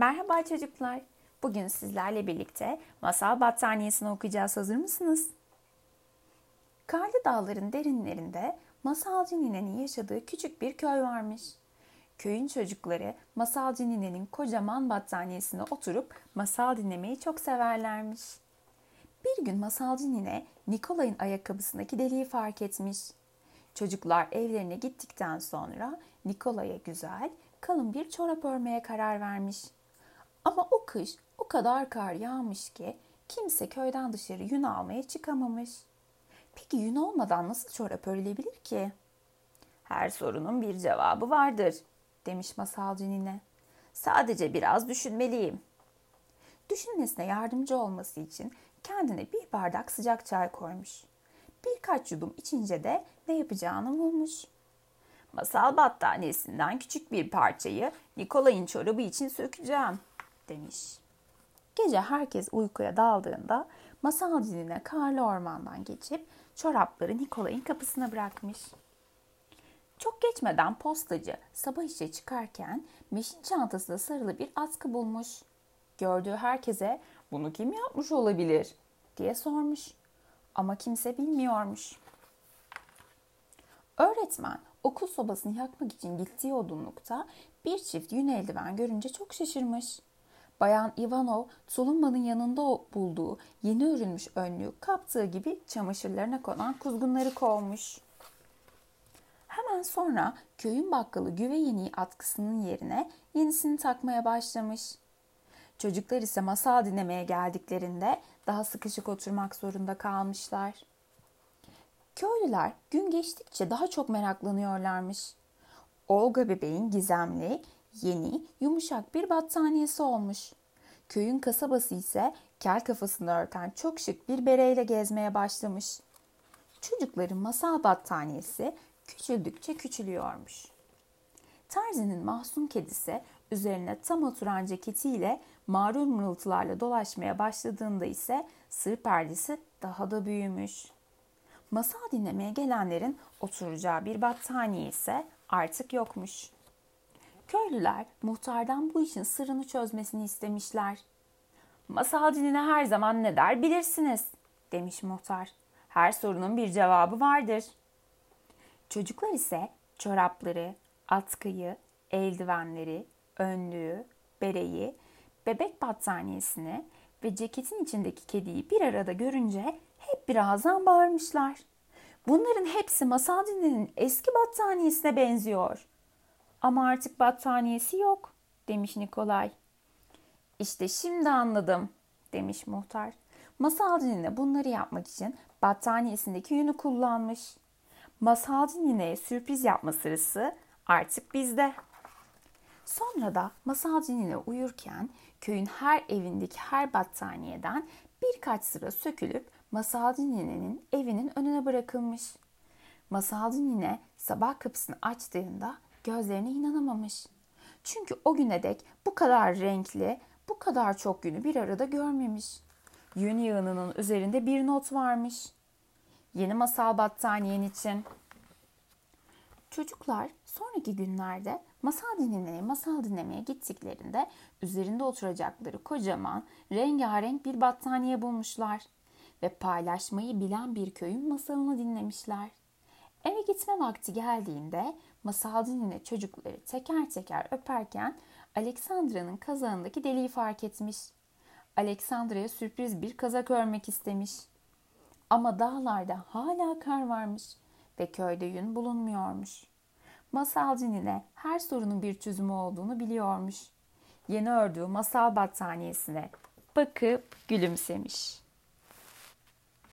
Merhaba çocuklar. Bugün sizlerle birlikte masal battaniyesini okuyacağız. Hazır mısınız? Karlı dağların derinlerinde masalcı ninenin yaşadığı küçük bir köy varmış. Köyün çocukları masalcı ninenin kocaman battaniyesine oturup masal dinlemeyi çok severlermiş. Bir gün masalcı nine Nikolay'ın ayakkabısındaki deliği fark etmiş. Çocuklar evlerine gittikten sonra Nikolay'a güzel, kalın bir çorap örmeye karar vermiş. Ama o kış o kadar kar yağmış ki kimse köyden dışarı yün almaya çıkamamış. Peki yün olmadan nasıl çorap örülebilir ki? Her sorunun bir cevabı vardır, demiş masalcı nine. Sadece biraz düşünmeliyim. Düşünmesine yardımcı olması için kendine bir bardak sıcak çay koymuş. Birkaç yudum içince de ne yapacağını bulmuş. Masal battaniyesinden küçük bir parçayı Nikolay'ın çorabı için sökeceğim demiş. Gece herkes uykuya daldığında masal karlı ormandan geçip çorapları Nikolay'ın kapısına bırakmış. Çok geçmeden postacı sabah işe çıkarken meşin çantasında sarılı bir askı bulmuş. Gördüğü herkese bunu kim yapmış olabilir diye sormuş. Ama kimse bilmiyormuş. Öğretmen okul sobasını yakmak için gittiği odunlukta bir çift yün eldiven görünce çok şaşırmış. Bayan Ivanov tulumbanın yanında bulduğu yeni örülmüş önlüğü kaptığı gibi çamaşırlarına konan kuzgunları kovmuş. Hemen sonra köyün bakkalı güve yeniği atkısının yerine yenisini takmaya başlamış. Çocuklar ise masal dinlemeye geldiklerinde daha sıkışık oturmak zorunda kalmışlar. Köylüler gün geçtikçe daha çok meraklanıyorlarmış. Olga bebeğin gizemli, yeni, yumuşak bir battaniyesi olmuş. Köyün kasabası ise kel kafasını örten çok şık bir bereyle gezmeye başlamış. Çocukların masal battaniyesi küçüldükçe küçülüyormuş. Terzinin mahzun kedisi üzerine tam oturan ceketiyle mağrur mırıltılarla dolaşmaya başladığında ise sır perdesi daha da büyümüş. Masal dinlemeye gelenlerin oturacağı bir battaniye ise artık yokmuş. Köylüler muhtardan bu işin sırrını çözmesini istemişler. Masal dinine her zaman ne der bilirsiniz demiş muhtar. Her sorunun bir cevabı vardır. Çocuklar ise çorapları, atkıyı, eldivenleri, önlüğü, bereyi, bebek battaniyesini ve ceketin içindeki kediyi bir arada görünce hep birazdan bağırmışlar. Bunların hepsi masal dininin eski battaniyesine benziyor. Ama artık battaniyesi yok demiş Nikolay. İşte şimdi anladım demiş muhtar. Masal dinine bunları yapmak için battaniyesindeki yünü kullanmış. Masal dinine sürpriz yapma sırası artık bizde. Sonra da masal dinine uyurken köyün her evindeki her battaniyeden birkaç sıra sökülüp masal ninenin evinin önüne bırakılmış. Masal nine sabah kapısını açtığında gözlerine inanamamış. Çünkü o güne dek bu kadar renkli, bu kadar çok günü bir arada görmemiş. Yün yığınının üzerinde bir not varmış. Yeni masal battaniyen için. Çocuklar sonraki günlerde masal dinlemeye, masal dinlemeye gittiklerinde üzerinde oturacakları kocaman, rengarenk bir battaniye bulmuşlar ve paylaşmayı bilen bir köyün masalını dinlemişler. Eve gitme vakti geldiğinde masal dinine çocukları teker teker öperken Aleksandra'nın kazağındaki deliği fark etmiş. Aleksandra'ya sürpriz bir kazak örmek istemiş. Ama dağlarda hala kar varmış ve köyde yün bulunmuyormuş. Masal cinine her sorunun bir çözümü olduğunu biliyormuş. Yeni ördüğü masal battaniyesine bakıp gülümsemiş.